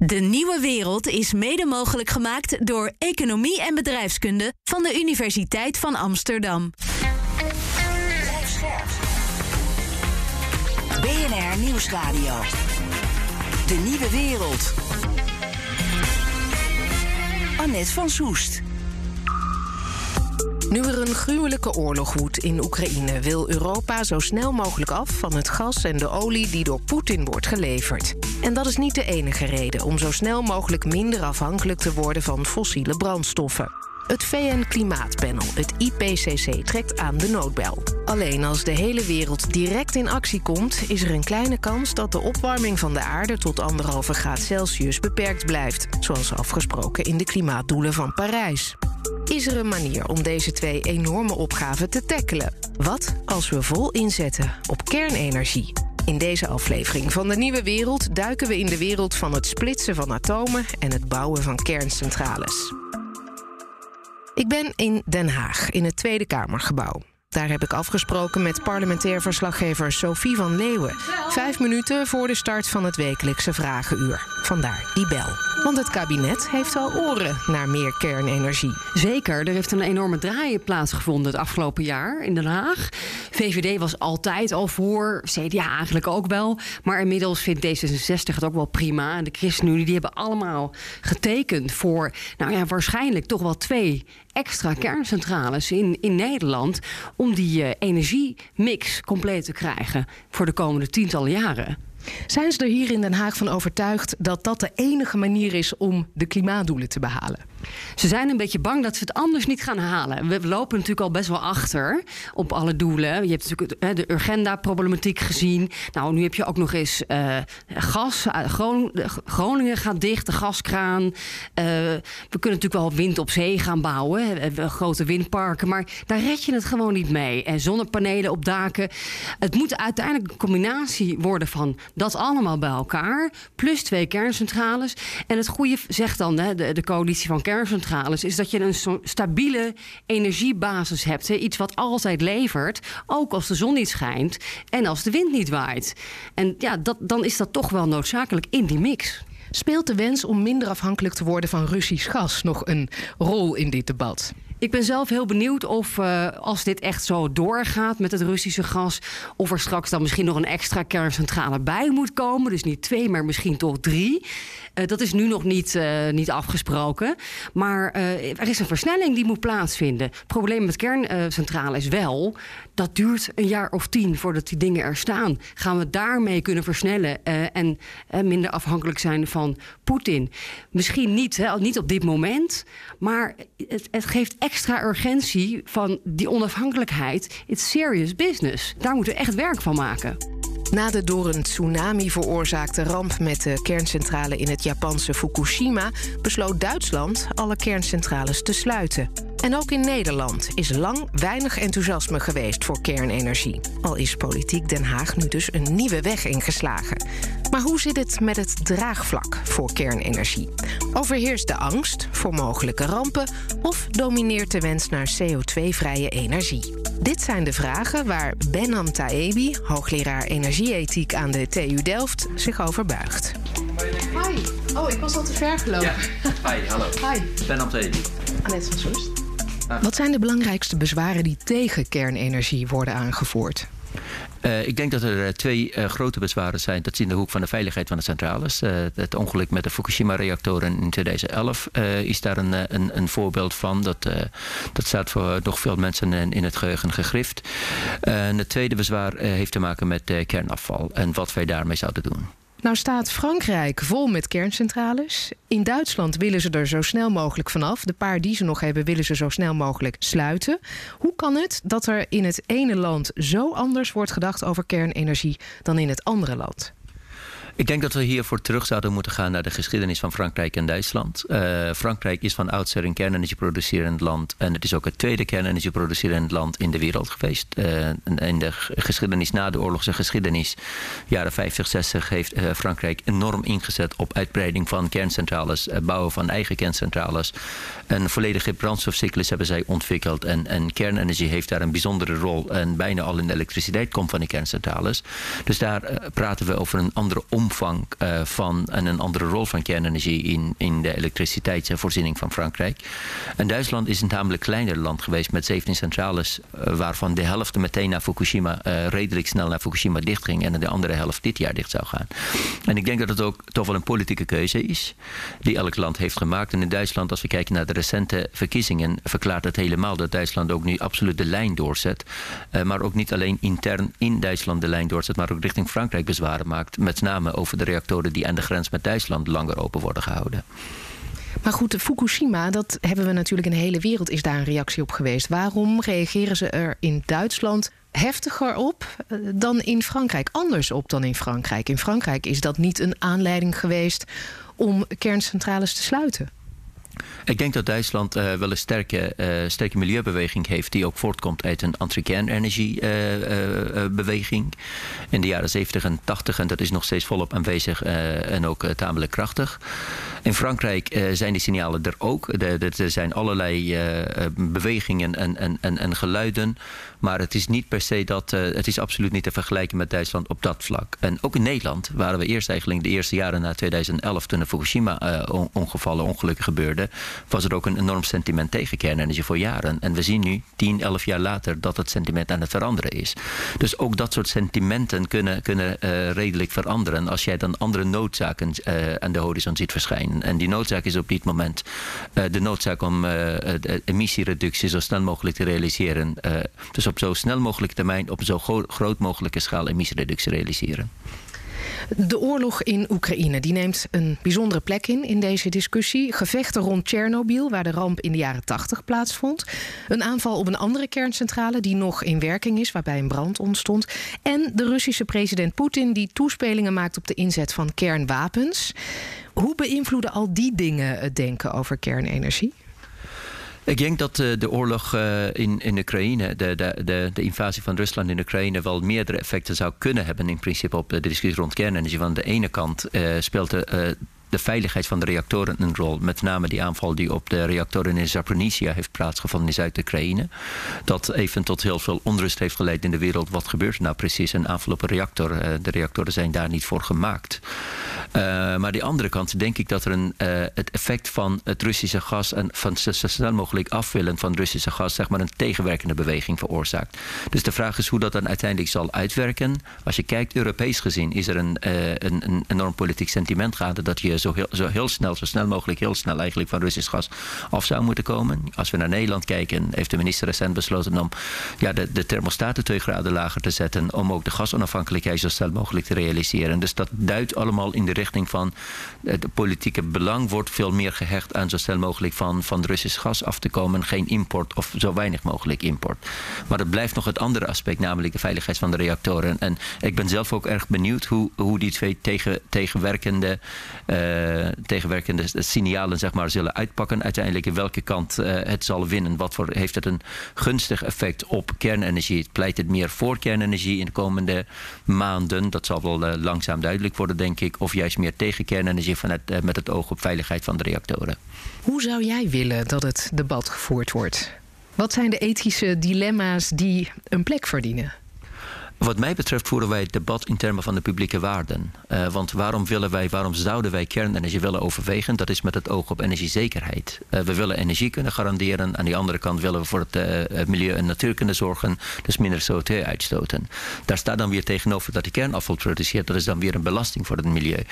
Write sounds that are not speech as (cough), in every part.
De nieuwe wereld is mede mogelijk gemaakt door Economie en Bedrijfskunde van de Universiteit van Amsterdam. BNR Nieuwsradio. De nieuwe wereld. Annette van Soest. Nu er een gruwelijke oorlog woedt in Oekraïne, wil Europa zo snel mogelijk af van het gas en de olie die door Poetin wordt geleverd. En dat is niet de enige reden om zo snel mogelijk minder afhankelijk te worden van fossiele brandstoffen. Het VN-klimaatpanel, het IPCC, trekt aan de noodbel. Alleen als de hele wereld direct in actie komt, is er een kleine kans dat de opwarming van de aarde tot anderhalve graad Celsius beperkt blijft, zoals afgesproken in de klimaatdoelen van Parijs. Is er een manier om deze twee enorme opgaven te tackelen? Wat als we vol inzetten op kernenergie? In deze aflevering van de Nieuwe Wereld duiken we in de wereld van het splitsen van atomen en het bouwen van kerncentrales. Ik ben in Den Haag, in het Tweede Kamergebouw. Daar heb ik afgesproken met parlementair verslaggever Sophie van Leeuwen. Vijf minuten voor de start van het wekelijkse Vragenuur. Vandaar die bel. Want het kabinet heeft al oren naar meer kernenergie. Zeker, er heeft een enorme draai plaatsgevonden het afgelopen jaar in Den Haag. VVD was altijd al voor, CDA eigenlijk ook wel. Maar inmiddels vindt D66 het ook wel prima. En de ChristenUnie die hebben allemaal getekend voor, nou ja, waarschijnlijk toch wel twee extra kerncentrales in, in Nederland. om die uh, energiemix compleet te krijgen voor de komende tientallen jaren. Zijn ze er hier in Den Haag van overtuigd dat dat de enige manier is om de klimaatdoelen te behalen? Ze zijn een beetje bang dat ze het anders niet gaan halen. We lopen natuurlijk al best wel achter op alle doelen. Je hebt natuurlijk de Urgenda-problematiek gezien. Nou, nu heb je ook nog eens uh, gas. Groningen gaat dicht, de gaskraan. Uh, we kunnen natuurlijk wel wind op zee gaan bouwen. Grote windparken. Maar daar red je het gewoon niet mee. En zonnepanelen op daken. Het moet uiteindelijk een combinatie worden van dat allemaal bij elkaar. Plus twee kerncentrales. En het goede zegt dan hè, de, de coalitie van kerncentrales, is dat je een stabiele energiebasis hebt. Hè? Iets wat altijd levert, ook als de zon niet schijnt en als de wind niet waait. En ja, dat, dan is dat toch wel noodzakelijk in die mix. Speelt de wens om minder afhankelijk te worden van Russisch gas nog een rol in dit debat? Ik ben zelf heel benieuwd of uh, als dit echt zo doorgaat met het Russische gas, of er straks dan misschien nog een extra kerncentrale bij moet komen. Dus niet twee, maar misschien toch drie. Uh, dat is nu nog niet, uh, niet afgesproken. Maar er is een versnelling die moet plaatsvinden. Het probleem met kerncentrale is wel, dat duurt een jaar of tien voordat die dingen er staan. Gaan we daarmee kunnen versnellen en minder afhankelijk zijn van Poetin? Misschien niet, hè, niet op dit moment, maar het, het geeft extra urgentie van die onafhankelijkheid. It's serious business. Daar moeten we echt werk van maken. Na de door een tsunami veroorzaakte ramp met de kerncentrale in het Japanse Fukushima besloot Duitsland alle kerncentrales te sluiten. En ook in Nederland is lang weinig enthousiasme geweest voor kernenergie. Al is politiek Den Haag nu dus een nieuwe weg ingeslagen. Maar hoe zit het met het draagvlak voor kernenergie? Overheerst de angst voor mogelijke rampen of domineert de wens naar CO2-vrije energie? Dit zijn de vragen waar Benham Taebi, hoogleraar energieethiek aan de TU Delft, zich over buigt. Oh, ik was al te ver gelopen. Ja. Hi, hallo. Hi. Benham Taebi. Annette van Soest. Wat zijn de belangrijkste bezwaren die tegen kernenergie worden aangevoerd? Uh, ik denk dat er uh, twee uh, grote bezwaren zijn. Dat is in de hoek van de veiligheid van de centrales. het ongeluk met de Fukushima-reactoren in 2011 is daar een, een, een, voorbeeld van. Dat, dat staat voor nog veel mensen in, in het geheugen gegrift. En het tweede bezwaar heeft te maken met kernafval en wat wij daarmee zouden doen. Nou staat Frankrijk vol met kerncentrales. In Duitsland willen ze er zo snel mogelijk vanaf. De paar die ze nog hebben willen ze zo snel mogelijk sluiten. Hoe kan het dat er in het ene land zo anders wordt gedacht over kernenergie dan in het andere land? Ik denk dat we hiervoor terug zouden moeten gaan naar de geschiedenis van Frankrijk en Duitsland. Uh, Frankrijk is van oudsher een kernenergie producerend land. En het is ook het tweede kernenergie producerend land in de wereld geweest. Uh, in de geschiedenis na de oorlogse geschiedenis, jaren 50, 60, heeft uh, Frankrijk enorm ingezet op uitbreiding van kerncentrales, bouwen van eigen kerncentrales. Een volledige brandstofcyclus hebben zij ontwikkeld. En, en kernenergie heeft daar een bijzondere rol. En bijna al in de elektriciteit komt van die kerncentrales. Dus daar praten we over een andere omvang omvang van en een andere rol van kernenergie in, in de elektriciteitsvoorziening van Frankrijk. En Duitsland is een tamelijk kleiner land geweest met 17 centrales, waarvan de helft meteen naar Fukushima, redelijk snel naar Fukushima dichtging en de andere helft dit jaar dicht zou gaan. En ik denk dat het ook toch wel een politieke keuze is die elk land heeft gemaakt. En in Duitsland, als we kijken naar de recente verkiezingen, verklaart het helemaal dat Duitsland ook nu absoluut de lijn doorzet. Maar ook niet alleen intern in Duitsland de lijn doorzet, maar ook richting Frankrijk bezwaren maakt. Met name over de reactoren die aan de grens met Duitsland langer open worden gehouden. Maar goed, Fukushima, dat hebben we natuurlijk in de hele wereld is daar een reactie op geweest. Waarom reageren ze er in Duitsland heftiger op eh, dan in Frankrijk? Anders op dan in Frankrijk. In Frankrijk is dat niet een aanleiding geweest om kerncentrales te sluiten. Ik denk dat Duitsland uh, wel een sterke, uh, sterke milieubeweging heeft... die ook voortkomt uit een anti-kernenergiebeweging. Uh, in de jaren 70 en 80. En dat is nog steeds volop aanwezig en ook tamelijk krachtig. In Frankrijk zijn die signalen er ook. Er zijn allerlei bewegingen en, en, en, en geluiden... Maar het is niet per se dat. Het is absoluut niet te vergelijken met Duitsland op dat vlak. En ook in Nederland waren we eerst eigenlijk de eerste jaren na 2011, toen de Fukushima-ongevallen, ongelukken gebeurden, was er ook een enorm sentiment tegen kernenergie voor jaren. En we zien nu, 10, 11 jaar later, dat het sentiment aan het veranderen is. Dus ook dat soort sentimenten kunnen, kunnen redelijk veranderen als jij dan andere noodzaken aan de horizon ziet verschijnen. En die noodzaak is op dit moment de noodzaak om de emissiereductie zo snel mogelijk te realiseren. dus op zo snel mogelijk termijn op zo groot mogelijke schaal emissiereductie realiseren. De oorlog in Oekraïne die neemt een bijzondere plek in in deze discussie. Gevechten rond Tsjernobyl, waar de ramp in de jaren 80 plaatsvond. Een aanval op een andere kerncentrale die nog in werking is, waarbij een brand ontstond. En de Russische president Poetin die toespelingen maakt op de inzet van kernwapens. Hoe beïnvloeden al die dingen het denken over kernenergie? Ik denk dat uh, de oorlog uh, in, in Oekraïne, de, de, de, de, invasie van Rusland in Oekraïne, wel meerdere effecten zou kunnen hebben in principe op de discussie rond kernenergie. Van de ene kant speelt de de veiligheid van de reactoren een rol. Met name die aanval die op de reactoren in Zaporizhia heeft plaatsgevonden in Zuid-Oekraïne. Dat even tot heel veel onrust heeft geleid in de wereld. Wat gebeurt er nou precies? Een aanval op een reactor. De reactoren zijn daar niet voor gemaakt. Uh, maar die andere kant denk ik dat er een, uh, het effect van het Russische gas en van zo snel mogelijk afwillen van Russische gas, zeg maar een tegenwerkende beweging veroorzaakt. Dus de vraag is hoe dat dan uiteindelijk zal uitwerken. Als je kijkt, Europees gezien, is er een, een, een enorm politiek sentiment gaande dat je zo heel, zo heel snel, zo snel mogelijk, heel snel eigenlijk van Russisch gas af zou moeten komen. Als we naar Nederland kijken, heeft de minister recent besloten om ja, de, de thermostaten twee graden lager te zetten. Om ook de gasonafhankelijkheid zo snel mogelijk te realiseren. Dus dat duidt allemaal in de richting van het politieke belang wordt veel meer gehecht aan zo snel mogelijk van, van Russisch gas af te komen. Geen import of zo weinig mogelijk import. Maar het blijft nog het andere aspect, namelijk de veiligheid van de reactoren. En ik ben zelf ook erg benieuwd hoe, hoe die twee tegen, tegenwerkende uh, tegenwerkende signalen zeg maar, zullen uitpakken. Uiteindelijk in welke kant uh, het zal winnen. Wat voor, heeft het een gunstig effect op kernenergie? Pleit het meer voor kernenergie in de komende maanden? Dat zal wel langzaam duidelijk worden, denk ik. Of juist meer tegen kernenergie vanuit, uh, met het oog op veiligheid van de reactoren. Hoe zou jij willen dat het debat gevoerd wordt? Wat zijn de ethische dilemma's die een plek verdienen? Wat mij betreft voeren wij het debat in termen van de publieke waarden. Uh, want waarom willen wij, waarom zouden wij kernenergie willen overwegen? Dat is met het oog op energiezekerheid. Uh, we willen energie kunnen garanderen. Aan de andere kant willen we voor het uh, milieu en natuur kunnen zorgen. Dus minder CO2 uitstoten. Daar staat dan weer tegenover dat je kernafval produceert. Dat is dan weer een belasting voor het milieu.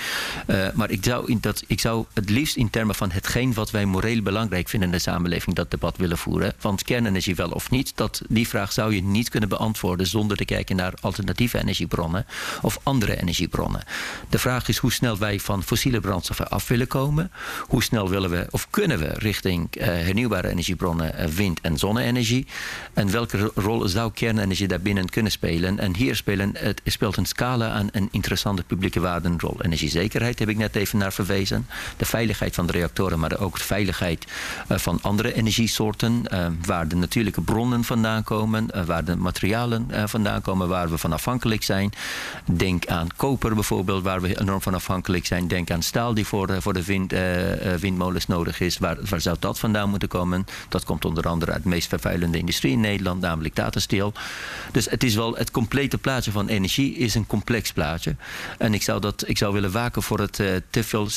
maar ik zou, in dat, ik zou het liefst in termen van hetgeen wat wij moreel belangrijk vinden in de samenleving dat debat willen voeren. Want kernenergie wel of niet, dat, die vraag zou je niet kunnen beantwoorden zonder te kijken naar alternatieve energiebronnen of andere energiebronnen. De vraag is hoe snel wij van fossiele brandstoffen af willen komen. Hoe snel willen we of kunnen we richting uh, hernieuwbare energiebronnen, uh, wind- en zonne-energie. En welke rol zou kernenergie daarbinnen kunnen spelen? En hier spelen, het speelt een scala aan een interessante publieke waarde een rol. Energiezekerheid heb ik net even naar verwezen. De veiligheid van de reactoren, maar ook de veiligheid uh, van andere energiesoorten. waar de natuurlijke bronnen vandaan komen, waar de materialen vandaan komen, waar we van afhankelijk zijn. Denk aan koper bijvoorbeeld, waar we enorm van afhankelijk zijn. Denk aan staal die voor, voor de wind, windmolens nodig is. Waar, waar zou dat vandaan moeten komen? Dat komt onder andere uit de meest vervuilende industrie in Nederland, namelijk datasteel. Dus het is wel het complete plaatje van energie is een complex plaatje. En ik zou, dat, ik zou willen waken voor het te veel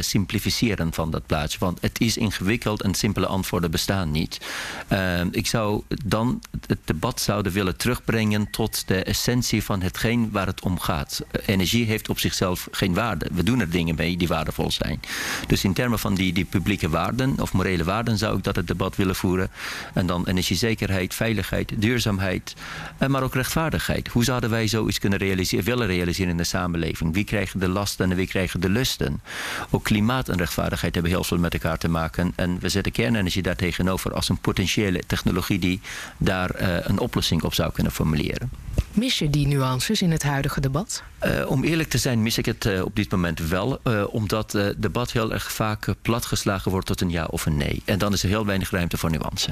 simplificeren van dat plaatje. Want het is ingewikkeld en simpele antwoorden bestaan niet. Ehm, ik zou dan het debat zouden willen terugbrengen tot de essentie van hetgeen waar het om gaat. energie heeft op zichzelf geen waarde. We doen er dingen mee die waardevol zijn. Dus in termen van die, die publieke waarden of morele waarden zou ik dat het debat willen voeren. En dan energiezekerheid, veiligheid, duurzaamheid, eh, maar ook rechtvaardigheid. Hoe zouden wij zoiets kunnen realiseren, willen realiseren in de samenleving? Wie krijgen de lasten en wie krijgen de lusten? Ook klimaat en rechtvaardigheid hebben heel veel met elkaar te maken. En we zetten kernenergie daar tegenover als een potentiële technologie die daar uh, een oplossing op zou kunnen formuleren. Mis je die nuances in het huidige debat? Uh, om eerlijk te zijn mis ik het uh, op dit moment wel. Uh, omdat het debat heel erg vaak platgeslagen wordt tot een ja of een nee. En dan is er heel weinig ruimte voor nuance.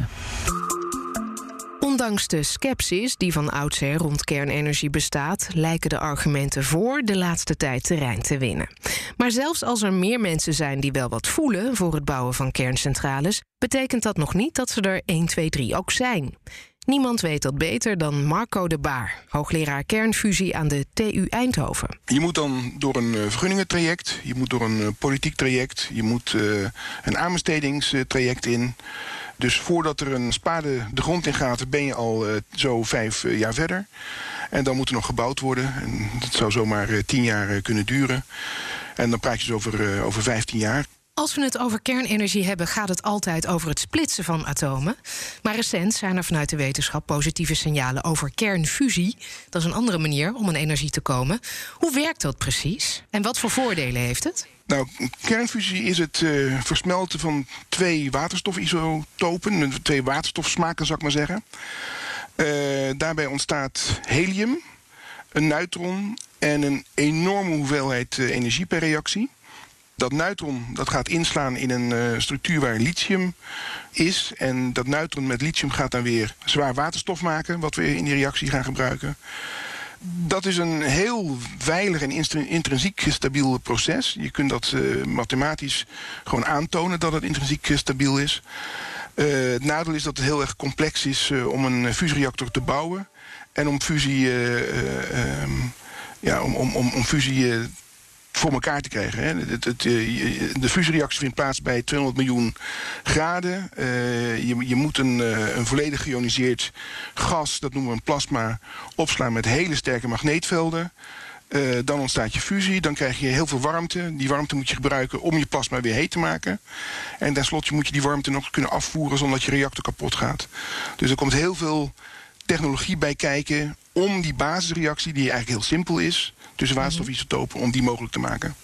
Ondanks de scepsis die van oudsher rond kernenergie bestaat, lijken de argumenten voor de laatste tijd terrein te winnen. Maar zelfs als er meer mensen zijn die wel wat voelen voor het bouwen van kerncentrales, betekent dat nog niet dat ze er 1, 2, 3 ook zijn. Niemand weet dat beter dan Marco de Baar, hoogleraar kernfusie aan de TU Eindhoven. Je moet dan door een vergunningentraject, je moet door een politiek traject, je moet een aanbestedingstraject in. Dus voordat er een spade de grond in gaat, ben je al zo vijf jaar verder. En dan moet er nog gebouwd worden. En dat zou zomaar tien jaar kunnen duren. En dan praat je dus over, over 15 jaar. Als we het over kernenergie hebben, gaat het altijd over het splitsen van atomen. Maar recent zijn er vanuit de wetenschap positieve signalen over kernfusie. Dat is een andere manier om aan energie te komen. Hoe werkt dat precies? En wat voor voordelen heeft het? Nou, kernfusie is het uh, versmelten van twee waterstofisotopen, twee waterstofsmaken zou ik maar zeggen. Uh, daarbij ontstaat helium, een neutron en een enorme hoeveelheid uh, energie per reactie. Dat neutron dat gaat inslaan in een structuur waar lithium is. En dat neutron met lithium gaat dan weer zwaar waterstof maken, wat we in die reactie gaan gebruiken dat is een heel veilig en intrinsiek stabiel proces. Je kunt dat uh, mathematisch gewoon aantonen dat het intrinsiek stabiel is. Het nadeel is dat het heel erg complex is om een fusiereactor te bouwen. En om fusie, um, ja, om, om, om, fusie voor elkaar te krijgen. Hè. Het, het, de fusiereactie vindt plaats bij 200 miljoen graden. Uh, je, je, moet een, uh, een volledig geïoniseerd gas, dat noemen we een plasma, opslaan met hele sterke magneetvelden. Dan ontstaat je fusie, dan krijg je heel veel warmte. Die warmte moet je gebruiken om je plasma weer heet te maken. En tenslotte moet je die warmte nog kunnen afvoeren zonder dat je reactor kapot gaat. Dus er komt heel veel technologie bij kijken om die basisreactie, die eigenlijk heel simpel is, tussen waterstofisotopen, om die mogelijk te maken.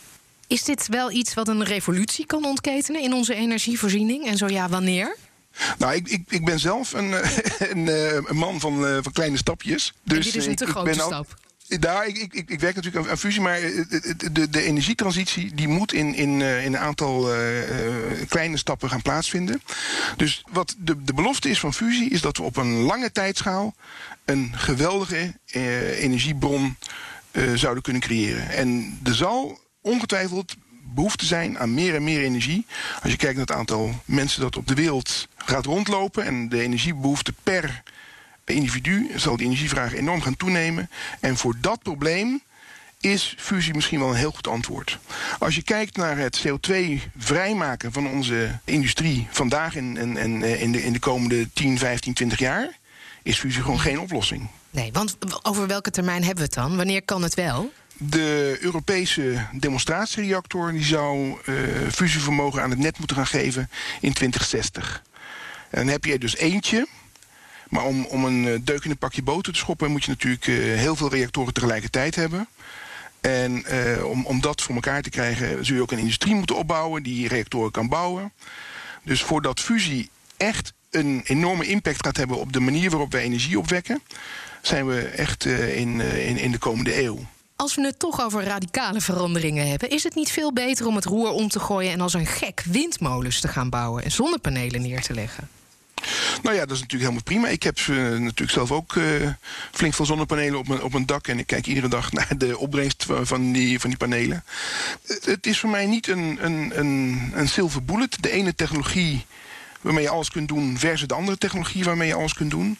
Is dit wel iets wat een revolutie kan ontketenen in onze energievoorziening? En zo ja, wanneer? Nou, ik, ik, ik ben zelf een, (laughs) een, eh, een man van, eh, van kleine stapjes. Dus dit is een te ik, grote ben stap. Daar, ik, ik, ik, werk natuurlijk aan, fusie, maar de, de, energietransitie die moet in, in, eh, in een aantal uh, kleine stappen gaan plaatsvinden. Dus wat de, de belofte is van fusie, is dat we op een lange tijdschaal een geweldige uh, energiebron zouden kunnen creëren. En er zal ongetwijfeld behoefte zijn aan meer en meer energie. Als je kijkt naar het aantal mensen dat op de wereld gaat rondlopen en de energiebehoefte per individu zal die energievraag enorm gaan toenemen. En voor dat is fusie misschien wel een heel goed antwoord. Als je kijkt naar het CO2-vrijmaken van onze industrie vandaag en, en eh, in, de, in de komende 10, 15, 20 jaar, is fusie gewoon geen oplossing. Nee, want over welke termijn hebben we het dan? Wanneer kan het wel? De Europese demonstratiereactor die zou uh, fusievermogen aan het net moeten gaan geven in 2060. En dan heb je er dus eentje maar om, om een eh, deuk in een pakje boter te schoppen... moet je natuurlijk uh, heel veel reactoren tegelijkertijd hebben. En om, om dat voor elkaar te krijgen... zul je ook een industrie moeten opbouwen die reactoren kan bouwen. Dus voordat fusie echt een enorme impact gaat hebben... op de manier waarop wij energie opwekken... zijn we echt uh, in, in, in de komende eeuw. Als we het toch over radicale veranderingen hebben, is het niet veel beter om het roer om te gooien en als een gek windmolens te gaan bouwen en zonnepanelen neer te leggen? Nou ja, dat is natuurlijk helemaal prima. Ik heb uh, natuurlijk zelf ook uh, flink veel zonnepanelen op mijn, op mijn dak. En ik kijk iedere dag (laughs) naar de opbrengst van die, van die panelen. Het is voor mij niet een, een, een, een silver bullet. De ene technologie waarmee je alles kunt doen versus de andere technologie waarmee je alles kunt doen.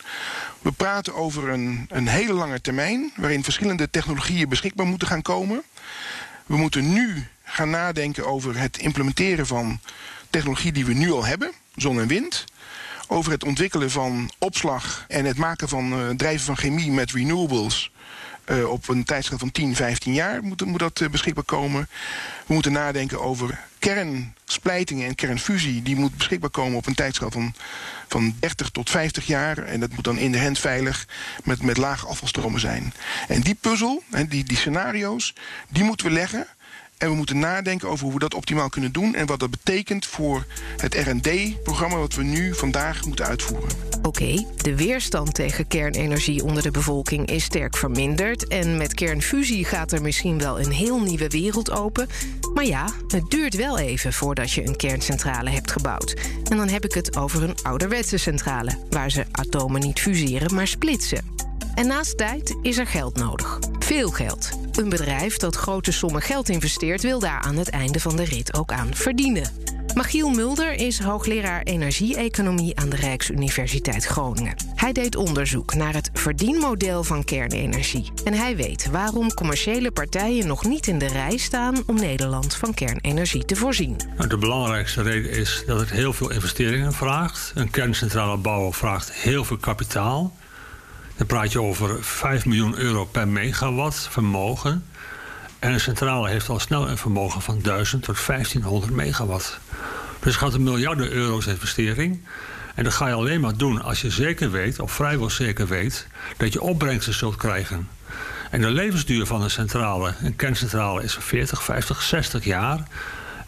We praten over een, een hele lange termijn waarin verschillende technologieën beschikbaar moeten gaan komen. We moeten nu gaan nadenken over het implementeren van technologie die we nu al hebben, zon en wind. Over het ontwikkelen van opslag en het maken van uh, drijven van chemie met renewables. Uh, op een tijdschrift van 10, 15 jaar moet, moet dat uh, beschikbaar komen. We moeten nadenken over kernsplijtingen en kernfusie. Die moet beschikbaar komen op een tijdschrift van, van 30 tot 50 jaar. En dat moet dan in de hand veilig met, met lage afvalstromen zijn. En die puzzel, die, die scenario's, die moeten we leggen. En we moeten nadenken over hoe we dat optimaal kunnen doen... en wat dat betekent voor het R&D-programma... wat we nu vandaag moeten uitvoeren. Oké, de weerstand tegen kernenergie onder de bevolking is sterk verminderd... en met kernfusie gaat er misschien wel een heel nieuwe wereld open. Maar ja, het duurt wel even voordat je een kerncentrale hebt gebouwd. En dan heb ik het over een ouderwetse centrale... waar ze atomen niet fuseren, maar splitsen. En naast tijd is er geld nodig. Veel geld. Een bedrijf dat grote sommen geld investeert, wil daar aan het einde van de rit ook aan verdienen. Magiel Mulder is hoogleraar energie-economie aan de Rijksuniversiteit Groningen. Hij deed onderzoek naar het verdienmodel van kernenergie. En hij weet waarom commerciële partijen nog niet in de rij staan om Nederland van kernenergie te voorzien. Nou, de belangrijkste reden is dat het heel veel investeringen vraagt. Een kerncentrale bouwen vraagt heel veel kapitaal. Dan praat je over 5 miljoen euro per megawatt vermogen. En een centrale heeft al snel een vermogen van 1000 tot 1500 megawatt. Dus het gaat om miljarden euro's investering. En dat ga je alleen maar doen als je zeker weet, of vrijwel zeker weet, dat je opbrengsten zult krijgen. En de levensduur van een centrale, een kerncentrale, is 40, 50, 60 jaar.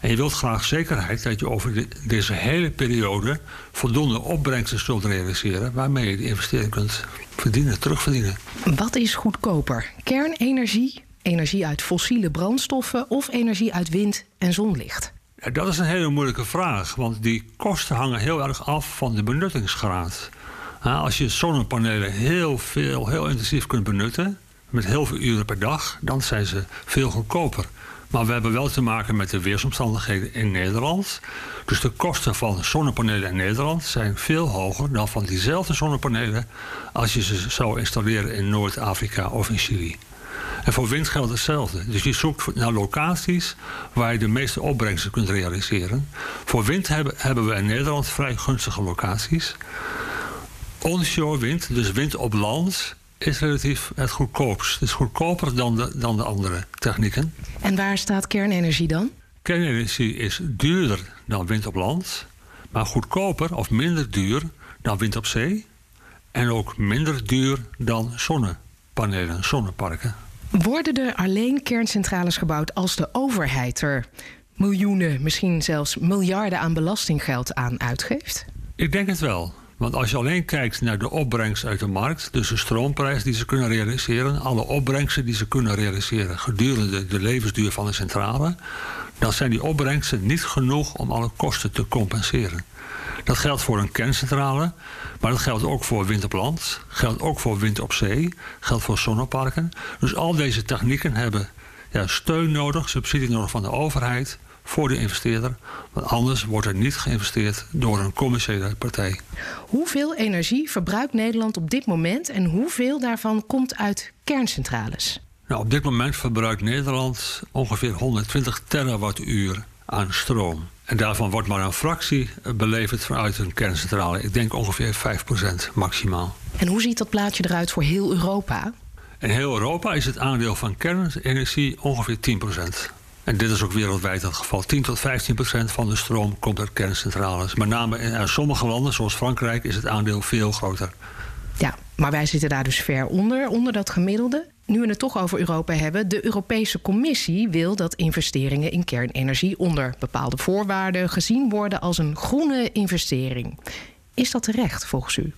En je wilt graag zekerheid dat je over deze hele periode voldoende opbrengsten zult realiseren waarmee je de investering kunt verdienen, terugverdienen. Wat is goedkoper? Kernenergie, energie uit fossiele brandstoffen of energie uit wind en zonlicht? Dat is een hele moeilijke vraag, want die kosten hangen heel erg af van de benuttingsgraad. Als je zonnepanelen heel veel, heel intensief kunt benutten, met heel veel uren per dag, dan zijn ze veel goedkoper. Maar we hebben wel te maken met de weersomstandigheden in Nederland. Dus de kosten van zonnepanelen in Nederland zijn veel hoger dan van diezelfde zonnepanelen als je ze zou installeren in Noord-Afrika of in Chili. En voor wind geldt hetzelfde. Dus je zoekt naar locaties waar je de meeste opbrengsten kunt realiseren. Voor wind hebben, hebben we in Nederland vrij gunstige locaties. Onshore wind, dus wind op land, is relatief het goedkoopst. Het is goedkoper dan de, dan de andere technieken. En waar staat kernenergie dan? Kernenergie is duurder dan wind op land, maar goedkoper of minder duur dan wind op zee. En ook minder duur dan zonnepanelen, zonneparken. Worden er alleen kerncentrales gebouwd als de overheid er miljoenen, misschien zelfs miljarden aan belastinggeld aan uitgeeft? Ik denk het wel. Want als je alleen kijkt naar de opbrengst uit de markt, dus de stroomprijs die ze kunnen realiseren, alle opbrengsten die ze kunnen realiseren gedurende de levensduur van de centrale, dan zijn die opbrengsten niet genoeg om alle kosten te compenseren. Dat geldt voor een kerncentrale, maar dat geldt ook voor wind op land, geldt ook voor wind op zee, geldt voor zonneparken. Dus al deze technieken hebben ja, steun nodig, subsidie nodig van de overheid voor de investeerder. Want anders wordt er niet geïnvesteerd door een commerciële partij. Hoeveel energie verbruikt Nederland op dit moment en hoeveel daarvan komt uit kerncentrales? Nou, op dit moment verbruikt Nederland ongeveer 120 terawattuur aan stroom. En daarvan wordt maar een fractie beleverd vanuit een kerncentrale. Ik denk ongeveer 5% maximaal. En hoe ziet dat plaatje eruit voor heel Europa? In heel Europa is het aandeel van kernenergie ongeveer 10%. En dit is ook wereldwijd het geval. 10 tot 15 procent van de stroom komt uit kerncentrales. Met name in sommige landen, zoals Frankrijk, is het aandeel veel groter. Ja, maar wij zitten daar dus ver onder, onder dat gemiddelde. Nu we het toch over Europa hebben, de Europese Commissie wil dat investeringen in kernenergie onder bepaalde voorwaarden gezien worden als een groene investering. Is dat terecht volgens u?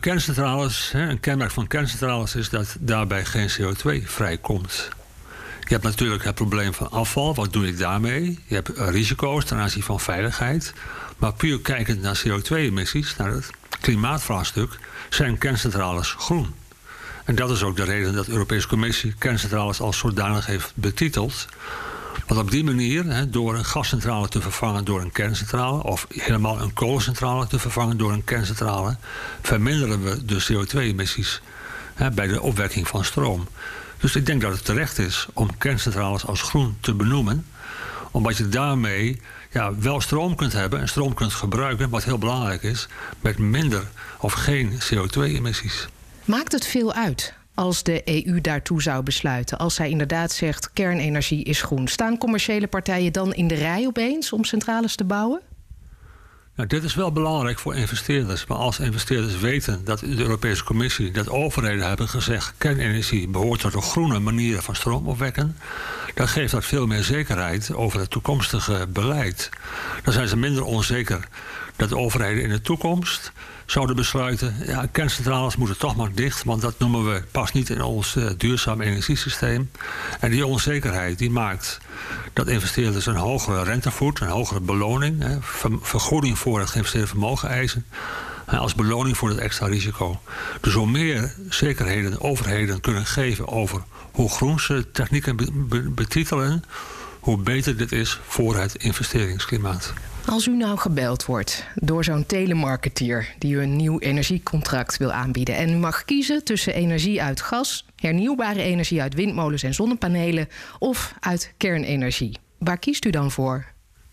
Kerncentrales, een kenmerk van kerncentrales is dat daarbij geen CO2 vrijkomt. Je hebt natuurlijk het probleem van afval. Wat doe ik daarmee? Je hebt risico's ten aanzien van veiligheid. Maar puur kijkend naar CO2-emissies, nou, klimaatvraagstuk zijn kerncentrales groen. En dat is ook de reden dat de Europese Commissie kerncentrales als zodanig heeft betiteld. Want op die manier, door een gascentrale te vervangen door een kerncentrale, of helemaal een kolencentrale te vervangen door een kerncentrale, verminderen we de CO2-emissies bij de opwekking van stroom. Dus ik denk dat het terecht is om kerncentrales als groen te benoemen, omdat je daarmee ja, wel stroom kunt hebben en stroom kunt gebruiken, wat heel belangrijk is, met minder of geen CO2-emissies. Maakt het veel uit als de EU daartoe zou besluiten? Als zij inderdaad zegt kernenergie is groen, staan commerciële partijen dan in de rij opeens om centrales te bouwen? Nou, dit is wel belangrijk voor investeerders. Maar als investeerders weten dat de Europese Commissie, dat overheden hebben gezegd: kernenergie behoort tot de groene manieren van stroom opwekken, dan geeft dat veel meer zekerheid over het toekomstige beleid. Dan zijn ze minder onzeker dat de overheden in de toekomst zouden besluiten... ja, kerncentrales moeten toch maar dicht... want dat noemen we pas niet in ons uh, duurzaam energiesysteem. En die onzekerheid die maakt dat investeerders een hogere rentevoet... een hogere beloning, hè, vergoeding voor het geïnvesteerde vermogen eisen... als beloning voor het extra risico. Dus hoe meer zekerheden overheden kunnen geven over hoe groen ze technieken betitelen, hoe beter dit is voor het investeringsklimaat. Als u nou gebeld wordt door zo'n telemarketeer die u een nieuw energiecontract wil aanbieden en u mag kiezen tussen energie uit gas, hernieuwbare energie uit windmolens en zonnepanelen of uit kernenergie, waar kiest u dan voor?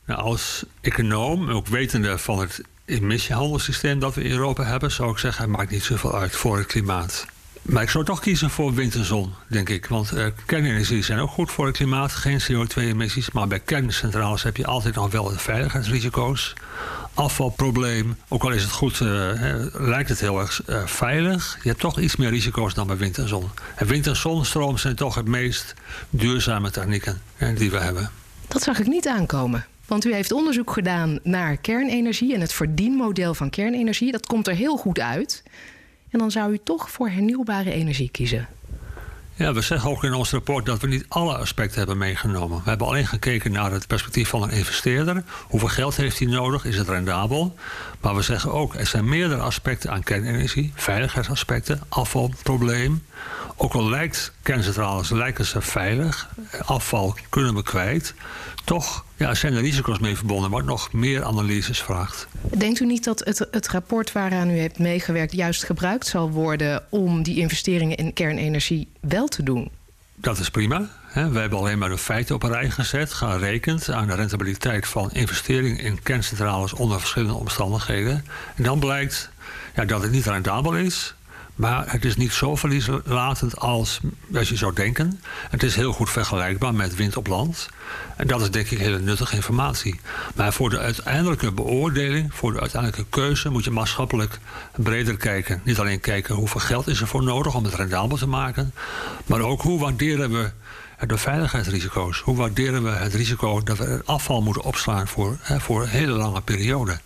Nou, als econoom, ook wetende van het emissiehandelssysteem dat we in Europa hebben, zou ik zeggen: het maakt niet zoveel uit voor het klimaat. Maar ik zou toch kiezen voor wind en zon, denk ik. Want uh, kernenergie zijn ook goed voor het klimaat. Geen CO2-emissies. Maar bij kerncentrales heb je altijd nog wel veiligheidsrisico's. Afvalprobleem. Ook al is het goed, uh, lijkt het heel erg uh, veilig. Je hebt toch iets meer risico's dan bij wind en zon. En wind- en zonstroom zijn toch het meest duurzame technieken die we hebben. Dat zag ik niet aankomen. Want u heeft onderzoek gedaan naar kernenergie en het verdienmodel van kernenergie. Dat komt er heel goed uit. En dan zou u toch voor hernieuwbare energie kiezen. Ja, we zeggen ook in ons rapport dat we niet alle aspecten hebben meegenomen. We hebben alleen gekeken naar het perspectief van een investeerder. Hoeveel geld heeft hij nodig? Is het rendabel? Maar we zeggen ook, er zijn meerdere aspecten aan kernenergie. Veiligheidsaspecten, afvalprobleem. Ook al lijkt kerncentrales lijken ze veilig, afval kunnen we kwijt. Toch ja, zijn er risico's mee verbonden, wat nog meer analyses vraagt. Denkt u niet dat het, het rapport waaraan u hebt meegewerkt juist gebruikt zal worden om die investeringen in kernenergie wel te doen? Dat is prima. We hebben alleen maar de feiten op een rij gezet, gerekend aan de rentabiliteit van investeringen in kerncentrales onder verschillende omstandigheden. En dan blijkt ja, dat het niet rendabel is, maar het is niet zo verlieslatend als, als je zou denken. Het is heel goed vergelijkbaar met wind op land. En dat is denk ik hele nuttige informatie. Maar voor de uiteindelijke beoordeling, voor de uiteindelijke keuze, moet je maatschappelijk breder kijken. Niet alleen kijken hoeveel geld is er voor nodig om het rendabel te maken, maar ook hoe waarderen we de veiligheidsrisico's. Hoe waarderen we het risico dat we afval moeten opslaan voor, hè, voor een hele lange periode?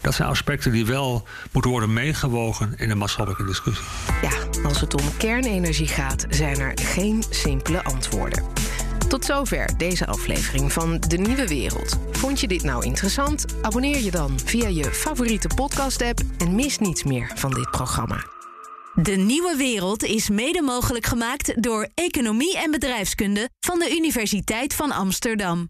Dat zijn aspecten die wel moeten worden meegewogen in de maatschappelijke discussie. Ja, als het om kernenergie gaat, zijn er geen simpele antwoorden. Tot zover deze aflevering van De Nieuwe Wereld. Vond je dit nou interessant? Abonneer je dan via je favoriete podcast-app en mis niets meer van dit programma. De Nieuwe Wereld is mede mogelijk gemaakt door Economie en Bedrijfskunde van de Universiteit van Amsterdam.